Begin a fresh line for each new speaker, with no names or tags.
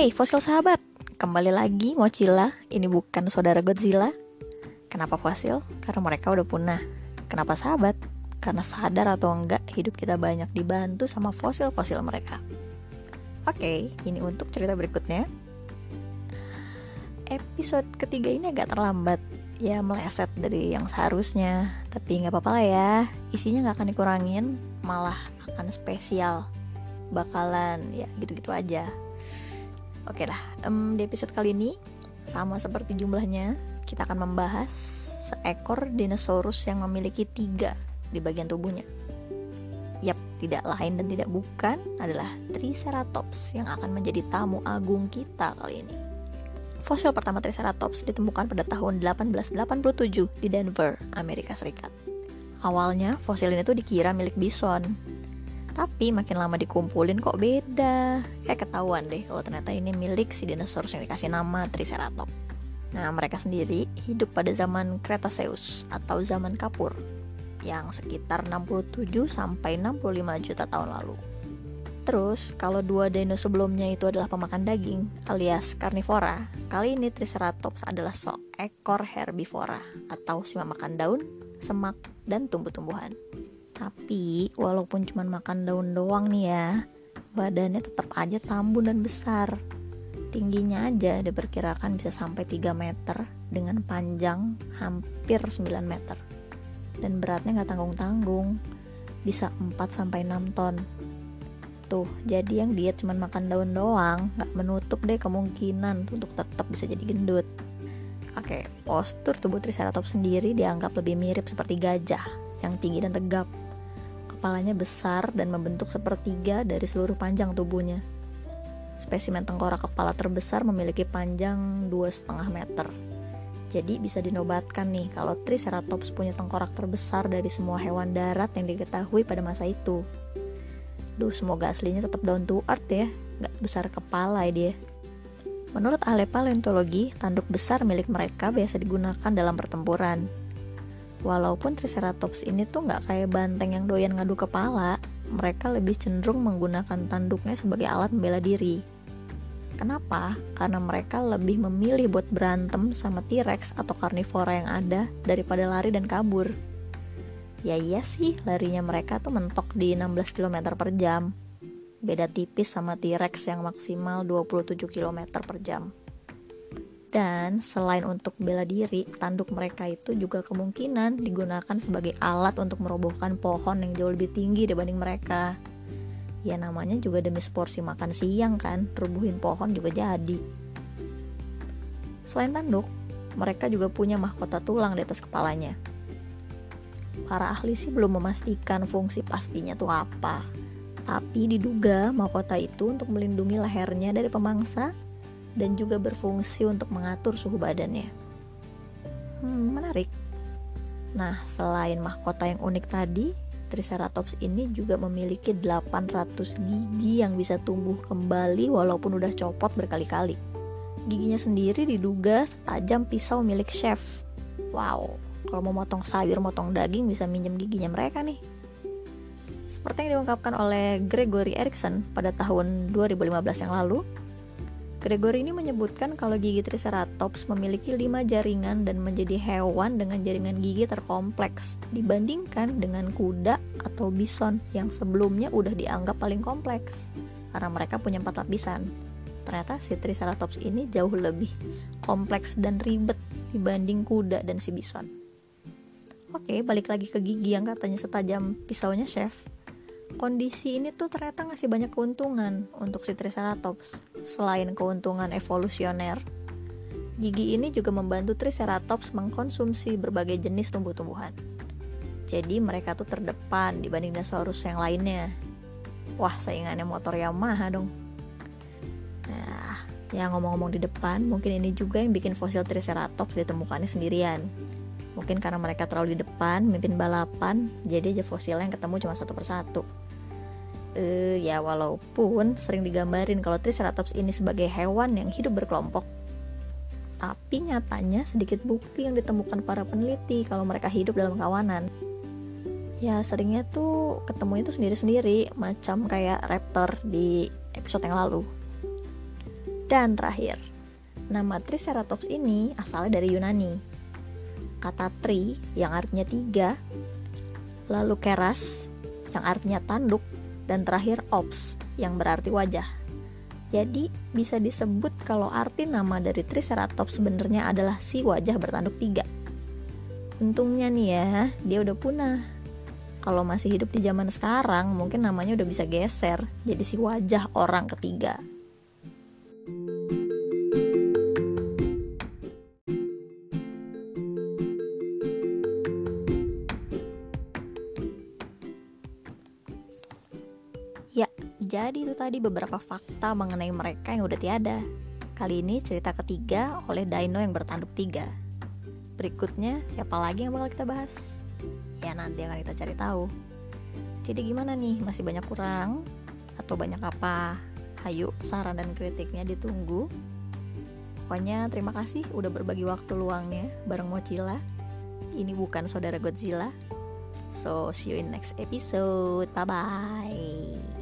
Hey fosil sahabat, kembali lagi Mochila, ini bukan saudara Godzilla. Kenapa fosil? Karena mereka udah punah. Kenapa sahabat? Karena sadar atau enggak hidup kita banyak dibantu sama fosil-fosil mereka. Oke, ini untuk cerita berikutnya. Episode ketiga ini agak terlambat. Ya meleset dari yang seharusnya. Tapi nggak apa-apa lah ya. Isinya nggak akan dikurangin. Malah akan spesial. Bakalan ya gitu-gitu aja Oke lah, um, di episode kali ini sama seperti jumlahnya, kita akan membahas seekor dinosaurus yang memiliki tiga di bagian tubuhnya. Yap, tidak lain dan tidak bukan adalah Triceratops yang akan menjadi tamu agung kita kali ini. Fosil pertama Triceratops ditemukan pada tahun 1887 di Denver, Amerika Serikat. Awalnya fosil ini tuh dikira milik bison, tapi makin lama dikumpulin kok beda. Kayak ketahuan deh kalau ternyata ini milik si dinosaurus yang dikasih nama Triceratops. Nah, mereka sendiri hidup pada zaman Cretaceous atau zaman kapur yang sekitar 67 sampai 65 juta tahun lalu. Terus, kalau dua dino sebelumnya itu adalah pemakan daging alias karnivora, kali ini Triceratops adalah seekor herbivora atau si makan daun, semak, dan tumbuh-tumbuhan. Tapi walaupun cuma makan daun doang nih ya, badannya tetap aja tambun dan besar. Tingginya aja diperkirakan bisa sampai 3 meter dengan panjang hampir 9 meter. Dan beratnya nggak tanggung-tanggung, bisa 4 sampai 6 ton. Tuh, jadi yang diet cuma makan daun doang, nggak menutup deh kemungkinan untuk tetap bisa jadi gendut. Oke, postur tubuh Triceratops sendiri dianggap lebih mirip seperti gajah yang tinggi dan tegap kepalanya besar dan membentuk sepertiga dari seluruh panjang tubuhnya. Spesimen tengkorak kepala terbesar memiliki panjang 2,5 meter. Jadi bisa dinobatkan nih kalau Triceratops punya tengkorak terbesar dari semua hewan darat yang diketahui pada masa itu. Duh, semoga aslinya tetap down to earth ya, nggak besar kepala ya dia. Menurut ahli paleontologi, tanduk besar milik mereka biasa digunakan dalam pertempuran, Walaupun Triceratops ini tuh nggak kayak banteng yang doyan ngadu kepala, mereka lebih cenderung menggunakan tanduknya sebagai alat membela diri. Kenapa? Karena mereka lebih memilih buat berantem sama T-Rex atau karnivora yang ada daripada lari dan kabur. Ya iya sih, larinya mereka tuh mentok di 16 km per jam. Beda tipis sama T-Rex yang maksimal 27 km per jam. Dan selain untuk bela diri, tanduk mereka itu juga kemungkinan digunakan sebagai alat untuk merobohkan pohon yang jauh lebih tinggi dibanding mereka. Ya namanya juga demi seporsi makan siang kan, rubuhin pohon juga jadi. Selain tanduk, mereka juga punya mahkota tulang di atas kepalanya. Para ahli sih belum memastikan fungsi pastinya tuh apa. Tapi diduga mahkota itu untuk melindungi lehernya dari pemangsa dan juga berfungsi untuk mengatur suhu badannya. Hmm, menarik. Nah, selain mahkota yang unik tadi, Triceratops ini juga memiliki 800 gigi yang bisa tumbuh kembali walaupun udah copot berkali-kali. Giginya sendiri diduga setajam pisau milik chef. Wow, kalau mau motong sayur, motong daging bisa minjem giginya mereka nih. Seperti yang diungkapkan oleh Gregory Erickson pada tahun 2015 yang lalu, Gregory ini menyebutkan kalau gigi Triceratops memiliki lima jaringan dan menjadi hewan dengan jaringan gigi terkompleks dibandingkan dengan kuda atau bison yang sebelumnya udah dianggap paling kompleks karena mereka punya empat lapisan. Ternyata si Triceratops ini jauh lebih kompleks dan ribet dibanding kuda dan si bison. Oke, balik lagi ke gigi yang katanya setajam pisaunya chef kondisi ini tuh ternyata ngasih banyak keuntungan untuk si Triceratops. Selain keuntungan evolusioner, gigi ini juga membantu Triceratops mengkonsumsi berbagai jenis tumbuh-tumbuhan. Jadi mereka tuh terdepan dibanding dinosaurus yang lainnya. Wah, saingannya motor Yamaha dong. Nah, ya ngomong-ngomong di depan, mungkin ini juga yang bikin fosil Triceratops ditemukannya sendirian. Mungkin karena mereka terlalu di depan, mimpin balapan, jadi aja fosilnya yang ketemu cuma satu persatu. Uh, ya walaupun sering digambarin kalau Triceratops ini sebagai hewan yang hidup berkelompok, tapi nyatanya sedikit bukti yang ditemukan para peneliti kalau mereka hidup dalam kawanan. Ya seringnya tuh ketemu itu sendiri-sendiri, macam kayak raptor di episode yang lalu. Dan terakhir, nama Triceratops ini asalnya dari Yunani. Kata tri yang artinya tiga, lalu keras yang artinya tanduk, dan terakhir ops yang berarti wajah. Jadi bisa disebut kalau arti nama dari Triceratops sebenarnya adalah si wajah bertanduk tiga. Untungnya nih ya, dia udah punah. Kalau masih hidup di zaman sekarang, mungkin namanya udah bisa geser jadi si wajah orang ketiga. Jadi itu tadi beberapa fakta mengenai mereka yang udah tiada. Kali ini cerita ketiga oleh Dino yang bertanduk tiga. Berikutnya, siapa lagi yang bakal kita bahas? Ya nanti akan kita cari tahu. Jadi gimana nih, masih banyak kurang? Atau banyak apa? Hayu, saran dan kritiknya ditunggu. Pokoknya terima kasih udah berbagi waktu luangnya bareng Mochila. Ini bukan saudara Godzilla. So, see you in next episode. Bye-bye.